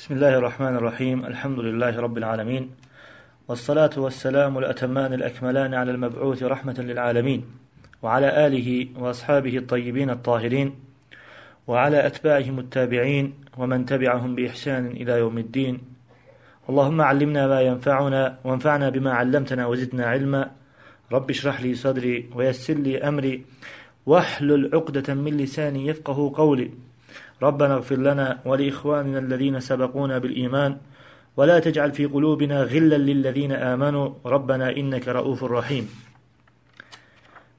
بسم الله الرحمن الرحيم الحمد لله رب العالمين والصلاة والسلام الأتمان الأكملان على المبعوث رحمة للعالمين وعلى آله وأصحابه الطيبين الطاهرين وعلى أتباعهم التابعين ومن تبعهم بإحسان إلى يوم الدين اللهم علمنا ما ينفعنا وانفعنا بما علمتنا وزدنا علما رب اشرح لي صدري ويسر لي أمري واحلل عقدة من لساني يفقه قولي ربنا اغفر لنا ولإخواننا الذين سبقونا بالإيمان ولا تجعل في قلوبنا غلا للذين آمنوا ربنا إنك رؤوف رحيم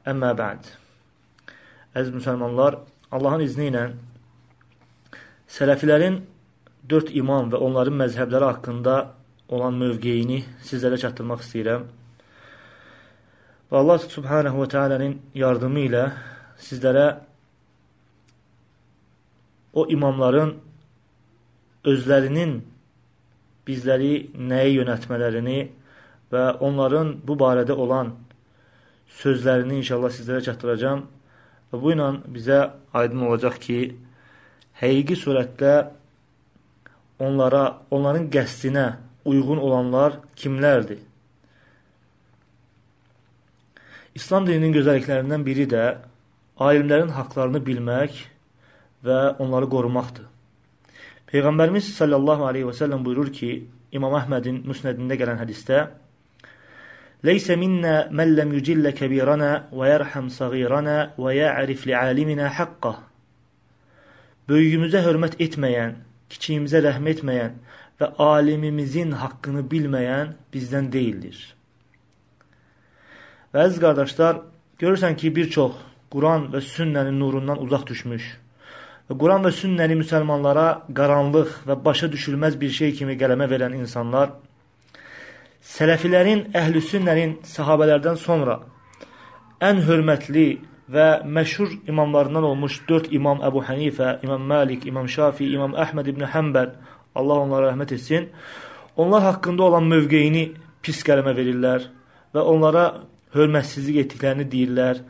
Əmmə bə'd. Əziz müsəlmanlar, Allahın izni ilə sələfilərin dörd imam və onların məzhəbləri haqqında olan mövqeyini sizlərə çatdırmaq istəyirəm. Və Allah subhanahu və teala'nın yardımı ilə sizlərə o imamların özlərinin bizləri nəyə yönətmələrini və onların bu barədə olan sözlərini inşallah sizlərə çatdıracağam. Və bu ilə bizə aydın olacaq ki, həqiqi surətdə onlara, onların qəsdinə uyğun olanlar kimlərdir? İslam dininin gözəlliklərindən biri də alimlərin haqlarını bilmək və onları qorumaqdır. Peyğəmbərimiz sallallahu aleyhi və səlləm buyurur ki, İmam Əhmədin müsnədində gələn hədistə Leysə minnə mən ləm yücillə kəbirənə və yərhəm səğirənə və yə'rif li'aliminə haqqah Böyüyümüzə hörmət etməyən, kiçiyimizə rəhm etməyən və alimimizin haqqını bilməyən bizdən deyildir. Və əziz qardaşlar, görürsən ki, bir çox Quran və sünnənin nurundan uzaq düşmüş, Quran və sünnəni müsəlmanlara qaranlıq və başa düşülməz bir şey kimi qələmə verən insanlar, sələfilərin, əhl-i sünnənin sahabələrdən sonra ən hörmətli və məşhur imamlarından olmuş dörd imam Əbu Hənifə, İmam Malik, İmam Şafi, İmam Əhməd ibn Həmbəl, Allah onlara rəhmət etsin, onlar haqqında olan mövqeyini pis qələmə verirlər və onlara hörmətsizlik etdiklərini deyirlər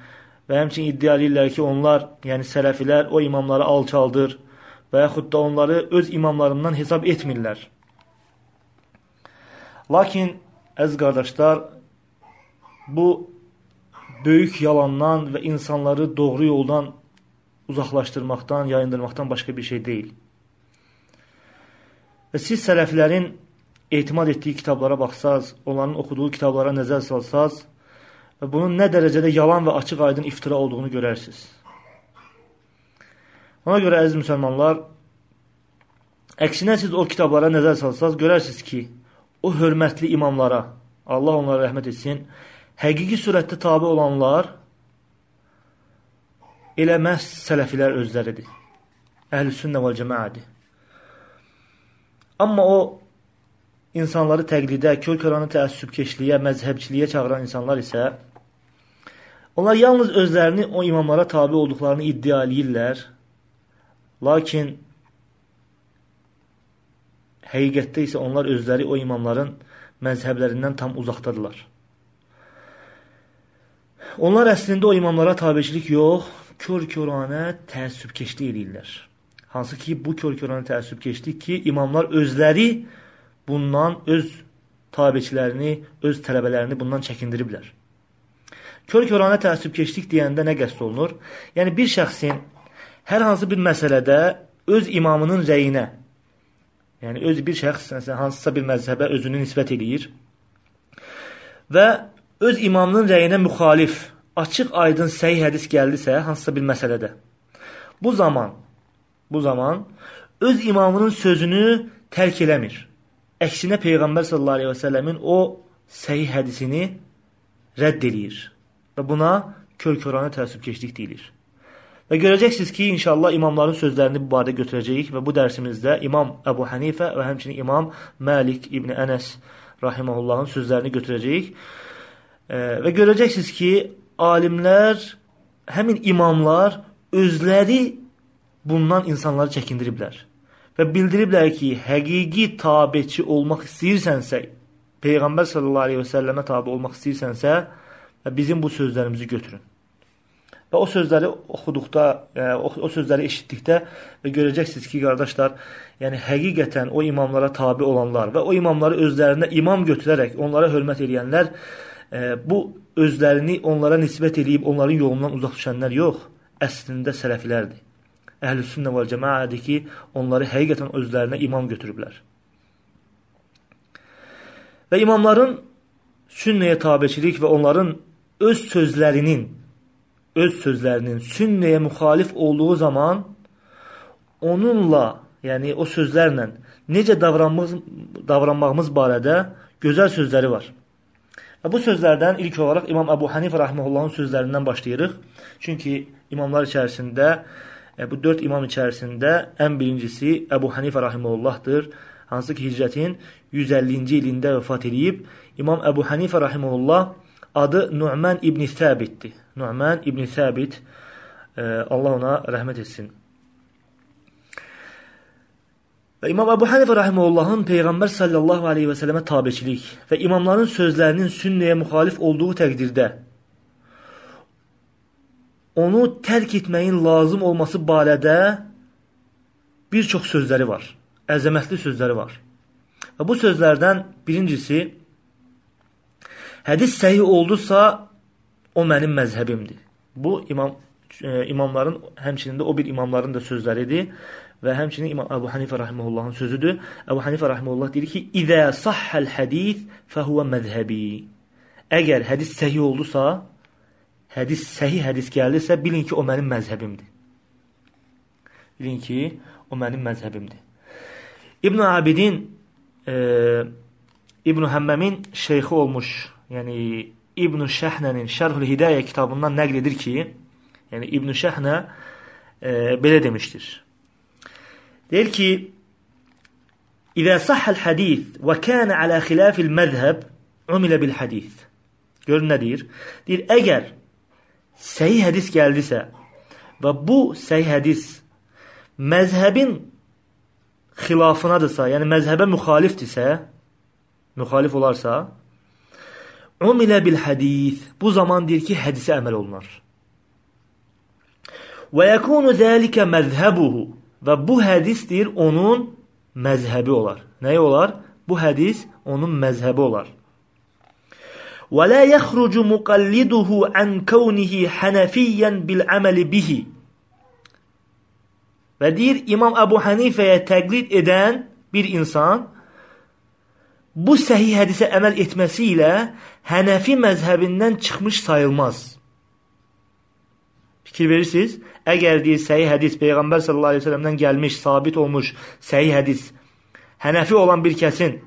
və həmçin iddia edirlər ki, onlar, yəni sələfilər o imamları alçaldır və yaxud da onları öz imamlarından hesab etmirlər. Lakin, əz qardaşlar, bu böyük yalandan və insanları doğru yoldan uzaqlaşdırmaqdan, yayındırmaqdan başqa bir şey deyil. Və siz sələflərin etimad etdiyi kitablara baxsaz, onların oxuduğu kitablara nəzər salsaz, və bunun nə dərəcədə yalan və açıq aydın iftira olduğunu görərsiniz. Ona görə əziz müsəlmanlar, əksinə siz o kitablara nəzər salsaz, görərsiniz ki, o hörmətli imamlara, Allah onlara rəhmət etsin, həqiqi surətdə tabi olanlar elə məhz sələfilər özləridir. Əhl-i sünnə və cəmaədir. Amma o insanları təqlidə, kör-köranı təəssübkeşliyə, məzhəbçiliyə çağıran insanlar isə Onlar yalnız özlərini o imamlara tabi olduqlarını iddia edirlər. Lakin həqiqətdə isə onlar özləri o imamların məzhəblərindən tam uzaqdadırlar. Onlar əslində o imamlara tabiçilik yox, kör-köranə təəssübkeşlik edirlər. Hansı ki, bu kör-köranə təəssübkeşlik ki, imamlar özləri bundan öz tabiçilərini, öz tələbələrini bundan çəkindiriblər. Kör-körənə təəssübkeşlik deyəndə nə qəsd olunur? Yəni bir şəxsin hər hansı bir məsələdə öz imamının rəyinə, yəni öz bir şəxs məsələn hansısa bir məzhəbə özünü nisbət eləyir və öz imamının rəyinə müxalif, açıq, aydın, səhih hədis gəldisə hansısa bir məsələdə. Bu zaman bu zaman öz imamının sözünü tərk eləmir. Əksinə Peyğəmbər sallallahu əleyhi və səlləmin o səhih hədisini rədd eləyir. Və buna kör-körənə təəssübkeşlik deyilir. Və görəcəksiniz ki, inşallah imamların sözlərini bu barədə götürəcəyik və bu dərsimizdə İmam Əbu Hənifə və həmçinin İmam Məlik İbn Ənəs rahimehullahın sözlərini götürəcəyik. E, və görəcəksiniz ki, alimlər, həmin imamlar özləri bundan insanları çəkindiriblər. Və bildiriblər ki, həqiqi tabiçi olmaq istəyirsənsə, Peyğəmbər sallallahu əleyhi və səlləmə tabe olmaq istəyirsənsə, Və bizim bu sözlərimizi götürün. Və o sözləri oxuduqda, yəni o, o sözləri eşitdikdə və görəcəksiniz ki, qardaşlar, yəni həqiqətən o imamlara tabe olanlar və o imamları özlərinə imam götürərək onlara hörmət edənlər e, bu özlərini onlara nisbət edib onların yolundan uzaq düşənlər yox, əslində sələfilərdir. Əhlüsünnə vəl cəmaədir ki, onları həqiqətən özlərinə imam götürüblər. Və imamların sünnəyə tabeçilik və onların öz sözlərinin öz sözlərinin sünnəyə müxalif olduğu zaman onunla, yəni o sözlərlə necə davranmamız, davranmağımız barədə gözəl sözləri var. Və bu sözlərdən ilk olaraq İmam Əbu Hanifə rahimehullahın sözlərindən başlayırıq. Çünki imamlar içərisində e, bu 4 imam içərisində ən birincisi Əbu Hanifə rahimehullahdır. Hansı ki hicrətin 150-ci ilində vəfat edib. İmam Əbu Hanifə rahimehullah adı Nu'man ibn Səbitdir. Nu'man ibn Səbit e, Allah ona rəhmət etsin. Və İmam Əbu Hanifə rahimehullahın Peyğəmbər sallallahu aleyhi və sələmə tabeçilik və imamların sözlərinin sünnəyə müxalif olduğu təqdirdə onu tərk etməyin lazım olması barədə bir çox sözləri var. Əzəmətli sözləri var. Və bu sözlərdən birincisi hədis səhih oldusa o mənim məzhəbimdir. Bu imam e, imamların həmçinin də o bir imamların da sözləridir və həmçinin İmam Əbu Hanifə rahimehullahın sözüdür. Əbu Hanifə rahimehullah deyir ki: "İzə sahhal hadis fehuve məzhəbi." Əgər hədis səhih oldusa, hədis səhih hədis gəldisə, bilin ki, o mənim məzhəbimdir. Bilin ki, o mənim məzhəbimdir. İbn Abidin e, İbn Həmməmin şeyxi olmuş, yəni İbn Şəhnənin Şərhül Hidayə kitabından nəql edir ki, yəni İbn Şəhnə e, belə demişdir. Deyir ki, İzə sahhəl hədis və kənə alə xilafil məzhəb umilə bil hədis. Görün nə deyir? Deyir, əgər səhih hədis gəldisə və bu səhih hədis məzhəbin xilafınadırsa, yəni məzhəbə müxalifdirsə, müxalif olarsa, Umilə bil hədis. Bu zaman deyir ki, hədisə əməl olunar. Və yəkunu zəlikə məzhəbuhu. Və bu hədis deyir, onun məzhəbi olar. Nəyi olar? Bu hədis onun məzhəbi olar. Və la yəxrucu muqalliduhu an kawnihi hanafiyyan bil amali bihi. Və deyir, İmam Əbu Hanifəyə təqlid edən bir insan bu səhih hədisə əməl etməsi ilə Hənəfi məzhəbindən çıxmış sayılmaz. Fikir verirsiniz? Əgər deyir səhih hədis Peyğəmbər sallallahu əleyhi və səlləmdən gəlmiş, sabit olmuş səhih hədis Hənəfi olan bir kəsin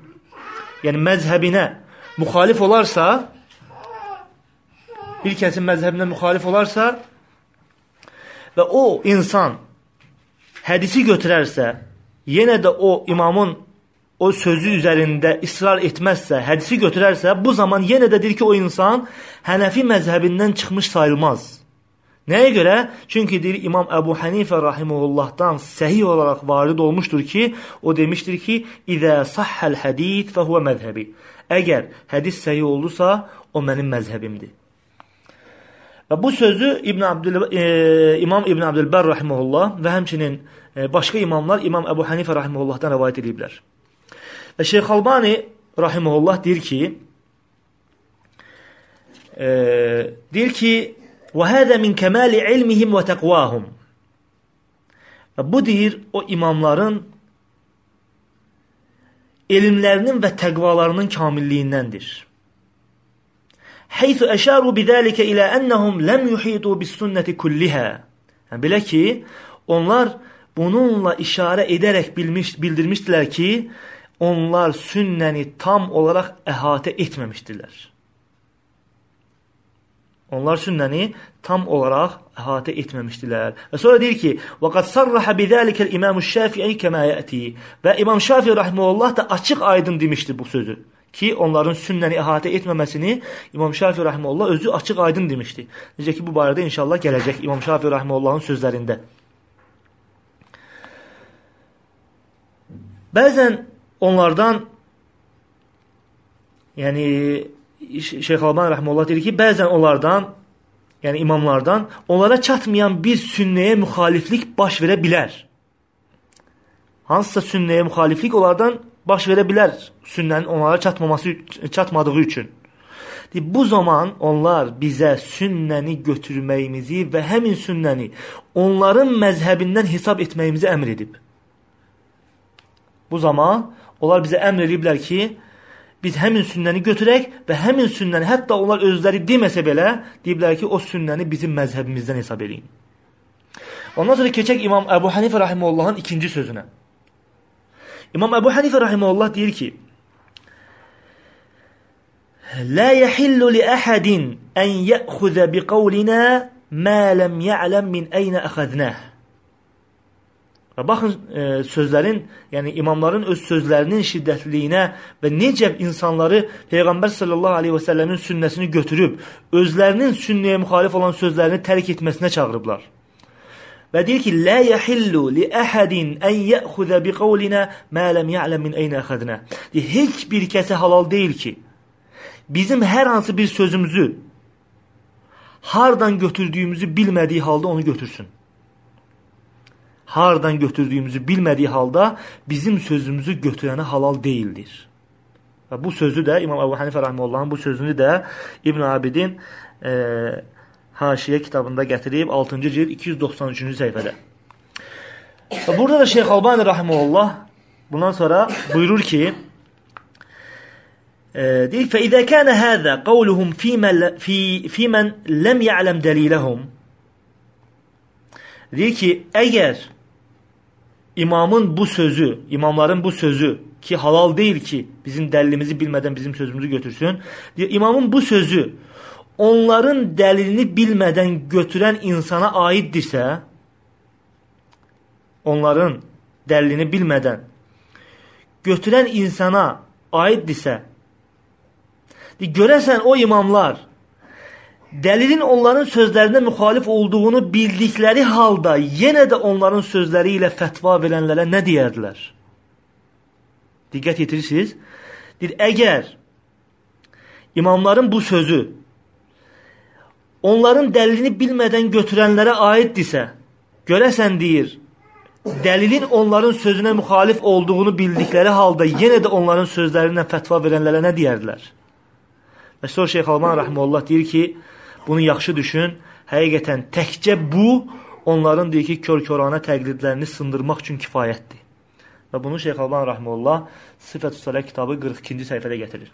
yəni məzhəbinə müxalif olarsa, bir kəsin məzhəbinə müxalif olarsa və o insan hədisi götürərsə, yenə də o imamın o sözü üzərində israr etməzsə, hədisi götürərsə, bu zaman yenə də deyir ki, o insan Hənəfi məzhəbindən çıxmış sayılmaz. Nəyə görə? Çünki deyir İmam Əbu Hənifə rahimehullahdan səhih olaraq varid olmuşdur ki, o demişdir ki, "İzə sahhal hadis fəhuve məzhəbi." Əgər hədis səhih oldusa, o mənim məzhəbimdir. Və bu sözü İbn Abdül e, İmam İbn Abdülbər rahimehullah və həmçinin e, başqa imamlar İmam Əbu Hənifə rahimehullahdan rivayet ediblər. Və Şeyx Albani rahimehullah deyir ki, e, deyir ki, "Və həzə min kəmali ilmihim və təqvahum." Və bu deyir o imamların elmlərinin və təqvalarının kamilliyindəndir. Heysu əşaru bidəlikə ilə ennəhum ləm yuhitu bis sünnəti kulliha. Yəni, belə ki, onlar bununla işarə edərək bilmiş, bildirmişdilər ki, onlar sünnəni tam olaraq əhatə etməmişdirlər. Onlar sünnəni tam olaraq əhatə etməmişdilər. Və sonra deyir ki: "Və qad sarraha bizəlikə İmam Şafii kəma yəti." Və İmam Şafii rahmeullah da açıq-aydın demişdi bu sözü ki, onların sünnəni əhatə etməməsini İmam Şafii rahmeullah özü açıq-aydın demişdi. Necə ki, bu barədə inşallah gələcək İmam Şafii rahmeullahın sözlərində. Bəzən onlardan yəni Şeyx Alban rəhməhullah deyir ki, bəzən onlardan yəni imamlardan onlara çatmayan bir sünnəyə müxaliflik baş verə bilər. Hansısa sünnəyə müxaliflik onlardan baş verə bilər sünnənin onlara çatmaması çatmadığı üçün. Bu zaman onlar bizə sünnəni götürməyimizi və həmin sünnəni onların məzhəbindən hesab etməyimizi əmr edib. Bu zaman onlar bizə əmr ediblər ki, biz həmin sünnəni götürək və həmin sünnəni hətta onlar özləri deməsə belə deyiblər ki, o sünnəni bizim məzhəbimizdən hesab edin. Ondan sonra keçək İmam Əbu Hanifə rahimehullahın ikinci sözünə. İmam Əbu Hanifə rahimehullah deyir ki: "La yahillu li ahadin an ya'khudha bi qawlina ma lam ya'lam min ayna akhadnah." Və baxın e, sözlərin, yəni imamların öz sözlərinin şiddətliliyinə və necə insanları Peyğəmbər sallallahu əleyhi və səlləmin sünnəsini götürüb özlərinin sünnəyə müxalif olan sözlərini tərk etməsinə çağırıblar. Və deyir ki, "Lə yəhillu li əhədin ən yəxuza bi qawlina ma lam ya'lam min ayna akhadna." Heç bir kəsə halal deyil ki, bizim hər hansı bir sözümüzü hardan götürdüyümüzü bilmədiyi halda onu götürsün. haradan götürdüğümüzü bilmediği halda bizim sözümüzü götürene halal değildir. Ve bu sözü de İmam Ebu Hanife Rahimullah'ın bu sözünü de İbn Abidin e, Haşiye kitabında getirip 6. cilt 293. sayfada. Burada da Şeyh Albani Rahimullah bundan sonra buyurur ki e, deyil fe izâ kâne hâzâ kavluhum fîmen lem ya'lem delîlehum Deyir ki eğer imamın bu sözü, imamların bu sözü ki halal deyil ki bizim dəlilimizi bilmədən bizim sözümüzü götürsün. İmamın bu sözü onların dəlilini bilmədən götürən insana aiddirsə, onların dəlilini bilmədən götürən insana aiddirsə, görəsən o imamlar dəlilin onların sözlərinə müxalif olduğunu bildikləri halda yenə də onların sözləri ilə fətva verənlərə nə deyərdilər? Diqqət yetirirsiniz? Deyir, əgər imamların bu sözü onların dəlilini bilmədən götürənlərə aiddirsə, görəsən deyir, dəlilin onların sözünə müxalif olduğunu bildikləri halda yenə də onların sözlərindən fətva verənlərə nə deyərdilər? Və sonra Şeyx Alman Rəhməllah deyir ki, bunu yaxşı düşün, həqiqətən təkcə bu, onların deyir ki, kör-körana təqlidlərini sındırmaq üçün kifayətdir. Və bunu Şeyx Alban Rəhməllah Sifət-ü Salə kitabı 42-ci səhifədə gətirir.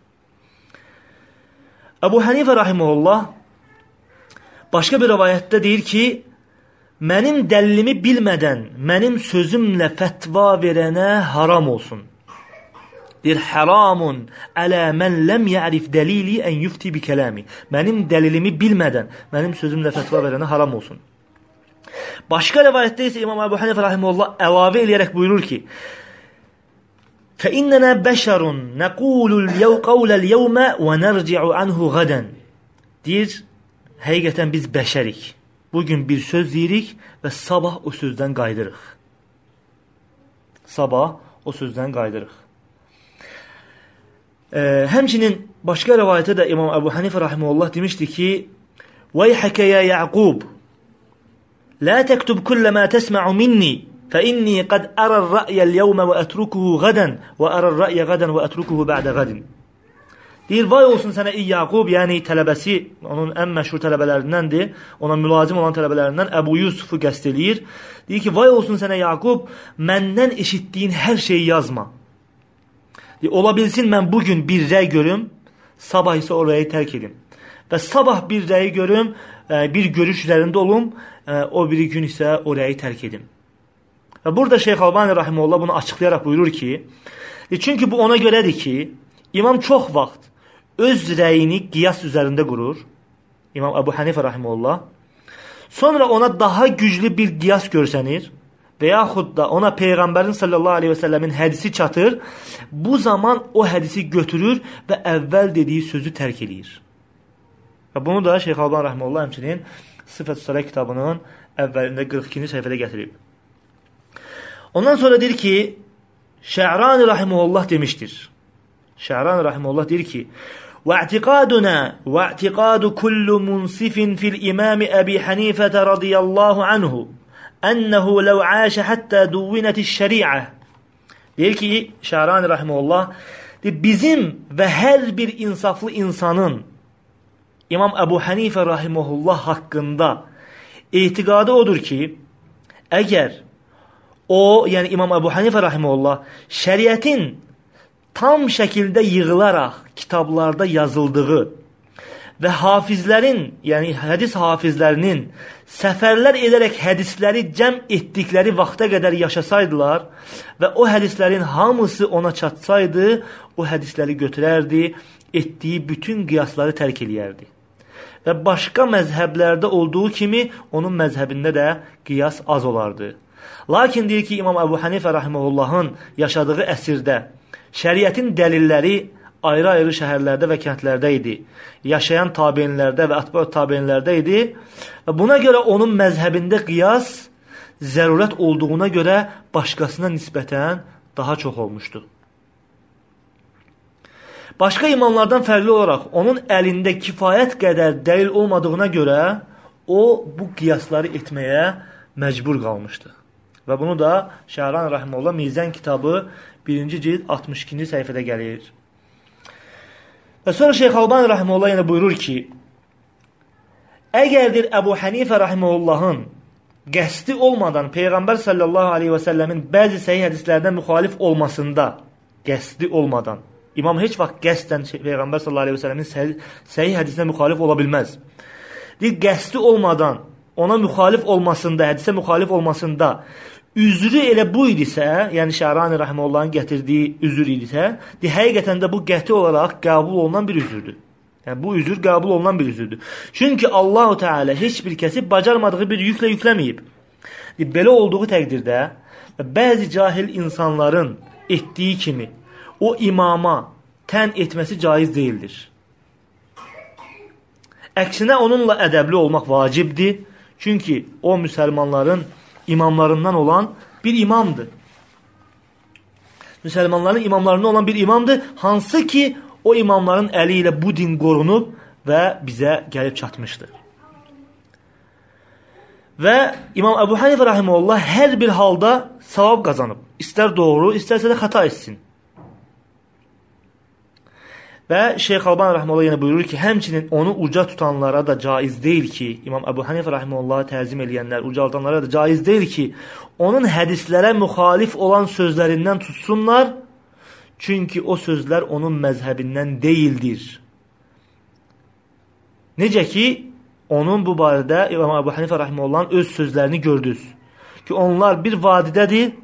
Əbu Hənifə Rəhməllah Başqa bir rivayətdə deyir ki, mənim dəlilimi bilmədən mənim sözümlə fətva verənə haram olsun. Deyir, haramun ələ mən ləm yərif dəlili ən yufti bi kələmi. Mənim dəlilimi bilmədən mənim sözümlə fətva verənə haram olsun. Başqa rivayətdə isə İmam Əbu Hanifə rahimehullah əlavə eləyərək buyurur ki: "Fəinnənə bəşərun nəqulul qawlal yawma və nərci'u anhu gadan." Deyir, həqiqətən biz bəşərik. Bugün bir söz deyirik və sabah o sözdən qayıdırıq. Sabah o sözdən qayıdırıq. E, həmçinin başqa rivayətdə də İmam Əbu Hanifə rahimehullah demişdi ki: "Veyhəkə ya Yaqub, la tektub kull ma tesma'u minni, fa inni qad ara ar-ra'ya al-yawma wa atrukuhu gadan wa ara ar-ra'ya gadan wa atrukuhu ba'da gadin." Deyir, vay olsun sənə ey Yaqub, yəni tələbəsi, onun ən məşhur tələbələrindəndir, ona mülazim olan tələbələrindən Əbu Yusufu qəst eləyir. Deyir ki, vay olsun sənə Yaqub, məndən eşitdiyin hər şeyi yazma. Ola bilsin mən bugün bir rəy görüm, sabah isə o rəyi tərk edim. Və sabah bir rəyi görüm, e, bir görüş üzərində olum, e, o biri gün isə o rəyi tərk edim. Və burada Şeyx Albani Rahimullah bunu açıqlayaraq buyurur ki, e, çünki bu ona görədir ki, İmam çox vaxt öz rəyini qiyas üzərində qurur. İmam Əbu Hənifə rahimehullah. Sonra ona daha güclü bir qiyas görsənir və yaxud da ona peyğəmbərin sallallahu əleyhi və səlləmin hədisi çatır. Bu zaman o hədisi götürür və əvvəl dediyi sözü tərk eləyir. Və bunu da Şeyx Alban rahimehullah həmçinin Sifət-ü Salə kitabının əvvəlində 42-ci səhifədə gətirib. Ondan sonra deyir ki, Şə'rani rahimehullah demişdir. Şəhran rahimehullah deyir ki: واعتقادنا واعتقاد كل منصف في الإمام أبي حنيفة رضي الله عنه Ənəhu ləv əşə həttə duvvinəti şəriə. Deyir ki, Şərani Rəhməllah, bizim və hər bir insaflı insanın İmam Əbu Hənifə Rəhməllah haqqında etiqadı odur ki, əgər o, yəni İmam Əbu Hənifə Rəhməllah, şəriətin tam şəkildə yığılaraq kitablarda yazıldığı və hafizlərin, yəni hədis hafizlərinin səfərlər edərək hədisləri cəm etdikləri vaxta qədər yaşasaydılar və o hədislərin hamısı ona çatsaydı, o hədisləri götürərdi, etdiyi bütün qiyasları tərk eləyərdi. Və başqa məzhəblərdə olduğu kimi onun məzhəbində də qiyas az olardı. Lakin deyir ki, İmam Əbu Hənifə rahimehullahın yaşadığı əsrdə şəriətin dəlilləri ayrı-ayrı şəhərlərdə və kəndlərdə idi. Yaşayan tabeinlərdə və atbə tabeinlərdə idi. Və buna görə onun məzhəbində qiyas zərurət olduğuna görə başqasına nisbətən daha çox olmuşdu. Başqa imamlardan fərqli olaraq onun əlində kifayət qədər dəlil olmadığına görə o bu qiyasları etməyə məcbur qalmışdı. Və bunu da Şəhran Rəhməllah Mizən kitabı 1-ci cild 62-ci səhifədə gəlir. Və sonra Şeyx Albani Rəhməllah yenə buyurur ki, əgərdir Əbu Hənifə Rəhməllahın qəsdi olmadan Peyğəmbər sallallahu aleyhi və səlləmin bəzi səhih hədislərdən müxalif olmasında, qəsdi olmadan, İmam heç vaxt qəsdən Peyğəmbər sallallahu aleyhi və səlləmin səhih, səhih hədisinə müxalif ola bilməz. Deyir, qəsdi olmadan ona müxalif olmasında, hədisə müxalif olmasında üzrü elə bu idisə, yəni Şərani Rəhməllahın gətirdiyi üzr idisə, de, həqiqətən də bu qəti olaraq qəbul olunan bir üzrdür. Yəni, bu üzr qəbul olunan bir üzrdür. Çünki Allahu Teala heç bir kəsi bacarmadığı bir yüklə yükləməyib. De, belə olduğu təqdirdə bəzi cahil insanların etdiyi kimi o imama tən etməsi caiz deyildir. Əksinə onunla ədəbli olmaq vacibdir. Çünki o müsəlmanların imamlarından olan bir imamdır. Müsəlmanların imamlarından olan bir imamdır, hansı ki o imamların əli ilə bu din qorunub və bizə gəlib çatmışdır. Və İmam Əbu Hanifə rahimehullah hər bir halda savab qazanıb. İstər doğru, istərsə də xəta etsin. Və Şeyx Alban Rəhməllah yenə buyurur ki, həmçinin onu uca tutanlara da caiz deyil ki, İmam Əbu Hanifə Rəhməllahı təzim eləyənlər, ucaldanlara da caiz deyil ki, onun hədislərə müxalif olan sözlərindən tutsunlar, çünki o sözlər onun məzhəbindən deyildir. Necə ki, onun bu barədə İmam Əbu Hanifə Rəhməllahın öz sözlərini gördünüz. Ki, onlar bir vadidədir,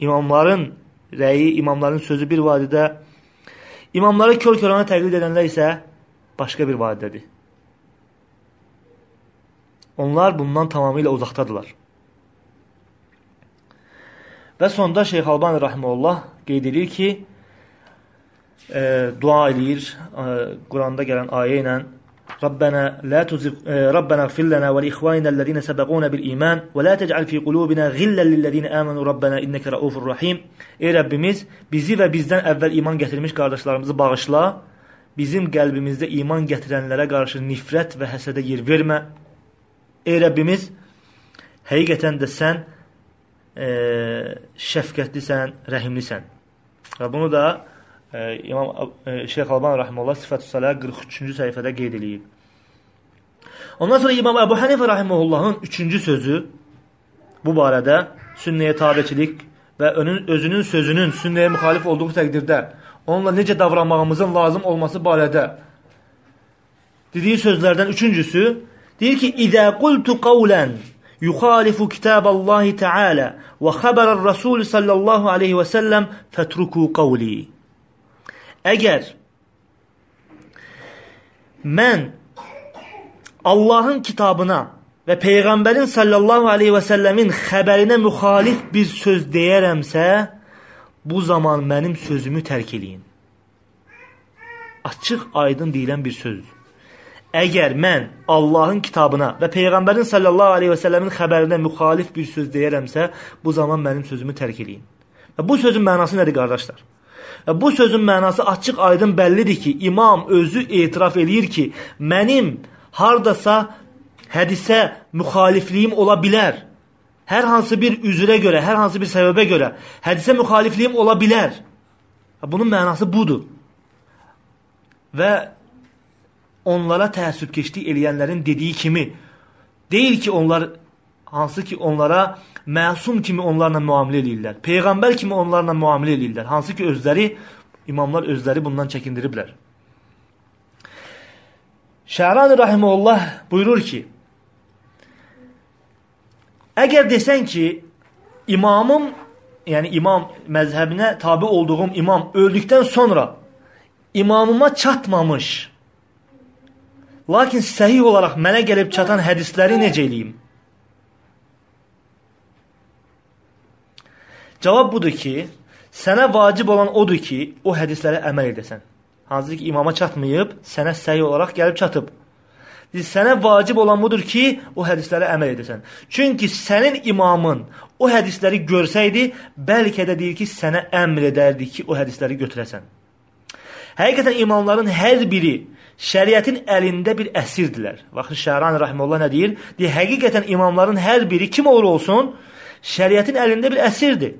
imamların rəyi, imamların sözü bir vadidə İmamları kör-körana təqlid edənlər isə başqa bir vadidədir. Onlar bundan tamamilə uzaqdadırlar. Və sonda Şeyx Albani Rahimullah qeyd edir ki, e, dua eləyir e, Quranda gələn ayə ilə ربنا لا تزغ ربنا اغفر لنا ولإخواننا الذين سبقونا بالإيمان ولا تجعل في قلوبنا غلا للذين آمنوا ربنا إنك رؤوف رحيم Ey Rəbbimiz, bizi və bizdən əvvəl iman gətirmiş qardaşlarımızı bağışla. Bizim qəlbimizdə iman gətirənlərə qarşı nifrət və həsədə yer vermə. Ey Rəbbimiz, həqiqətən də sən e, şəfqətlisən, rəhimlisən. Və bunu da e, İmam e, Şeyx Alban rahimehullah Sifətü Salah 43-cü səhifədə qeyd eləyib. Ondan sonra İmam Əbu Hənifə rahimehullahın 3-cü sözü bu barədə sünnəyə tabeçilik və önün, özünün sözünün sünnəyə müxalif olduğu təqdirdə onunla necə davranmağımızın lazım olması barədə dediyi sözlərdən üçüncüsü deyir ki, İdə qultu qavlən yuxalifu kitaballahi teala və xəbərər Rasul sallallahu aleyhi və səlləm fətruku qavli. Əgər mən Allahın kitabına və Peyğəmbərin sallallahu aleyhi və səlləmin xəbərinə müxalif bir söz deyərəmsə, bu zaman mənim sözümü tərk eləyin. Açıq, aydın deyilən bir sözdür. Əgər mən Allahın kitabına və Peyğəmbərin sallallahu aleyhi və səlləmin xəbərinə müxalif bir söz deyərəmsə, bu zaman mənim sözümü tərk eləyin. Və bu sözün mənası nədir, qardaşlar? Və bu sözün mənası açıq aydın bəllidir ki, imam özü etiraf eləyir ki, mənim hardasa hədisə müxalifliyim ola bilər. Hər hansı bir üzrə görə, hər hansı bir səbəbə görə hədisə müxalifliyim ola bilər. Bunun mənası budur. Və onlara təəssübkeşlik eləyənlərin dediyi kimi deyil ki, onlar hansı ki onlara məsum kimi onlarla müamilə eləyirlər. Peyğəmbər kimi onlarla müamilə eləyirlər. Hansı ki özləri imamlar özləri bundan çəkindiriblər. Şərani rahimehullah buyurur ki: Əgər desən ki, imamım, yəni imam məzhəbinə tabe olduğum imam öldükdən sonra imamıma çatmamış, lakin səhih olaraq mənə gəlib çatan hədisləri necə eləyim? Cavab budur ki, sənə vacib olan odur ki, o hədislərə əməl edəsən. Hansı ki, imama çatmayıb, sənə səhih olaraq gəlib çatıb. Sənə vacib olan budur ki, o hədislərə əməl edəsən. Çünki sənin imamın o hədisləri görsəydi, bəlkə də deyir ki, sənə əmr edərdi ki, o hədisləri götürəsən. Həqiqətən imamların hər biri şəriətin əlində bir əsirdirlər. Baxın, Şəhran Rəhməllah nə deyir? Deyir, həqiqətən imamların hər biri kim olur olsun, şəriətin əlində bir əsirdir.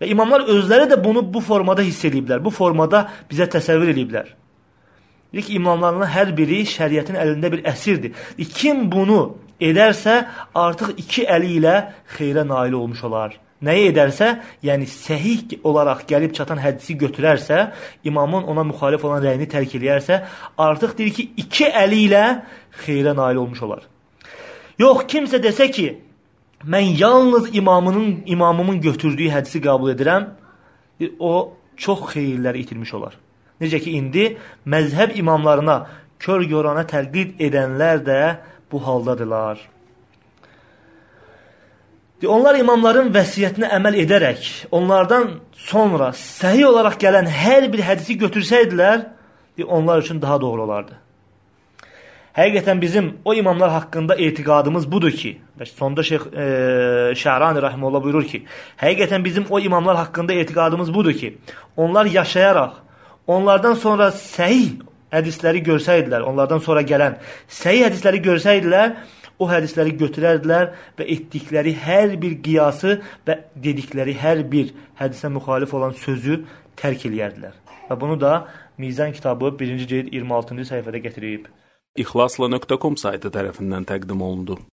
Və imamlar özləri də bunu bu formada hiss ediblər. Bu formada bizə təsəvvür ediblər. Deyir ki, imamlarının hər biri şəriətin əlində bir əsirdir. Kim bunu edərsə, artıq iki əli ilə xeyrə nail olmuş olar. Nəyi edərsə, yəni səhih olaraq gəlib çatan hədisi götürərsə, imamın ona müxalif olan rəyini tərk eləyərsə, artıq deyir ki, iki əli ilə xeyrə nail olmuş olar. Yox, kimsə desə ki, mən yalnız imamının imamımın götürdüyü hədisi qəbul edirəm, o çox xeyirləri itirmiş olar. Necə ki, indi məzhəb imamlarına kör yorana təqlid edənlər də bu haldadılar. Onlar imamların vəsiyyətinə əməl edərək, onlardan sonra səhi olaraq gələn hər bir hədisi götürsəydilər, onlar üçün daha doğru olardı. Həqiqətən bizim o imamlar haqqında etiqadımız budur ki, sonda Şeyx e, Şəhrani Rahimullah buyurur ki, həqiqətən bizim o imamlar haqqında etiqadımız budur ki, onlar yaşayaraq, onlardan sonra səhih hədisləri görsəydilər, onlardan sonra gələn səhih hədisləri görsəydilər, o hədisləri götürərdilər və etdikləri hər bir qiyası və dedikləri hər bir hədisə müxalif olan sözü tərk eləyərdilər. Və bunu da Mizan kitabı 1-ci cild 26-cı səhifədə gətirib. İxlasla.com saytı tərəfindən təqdim olundu.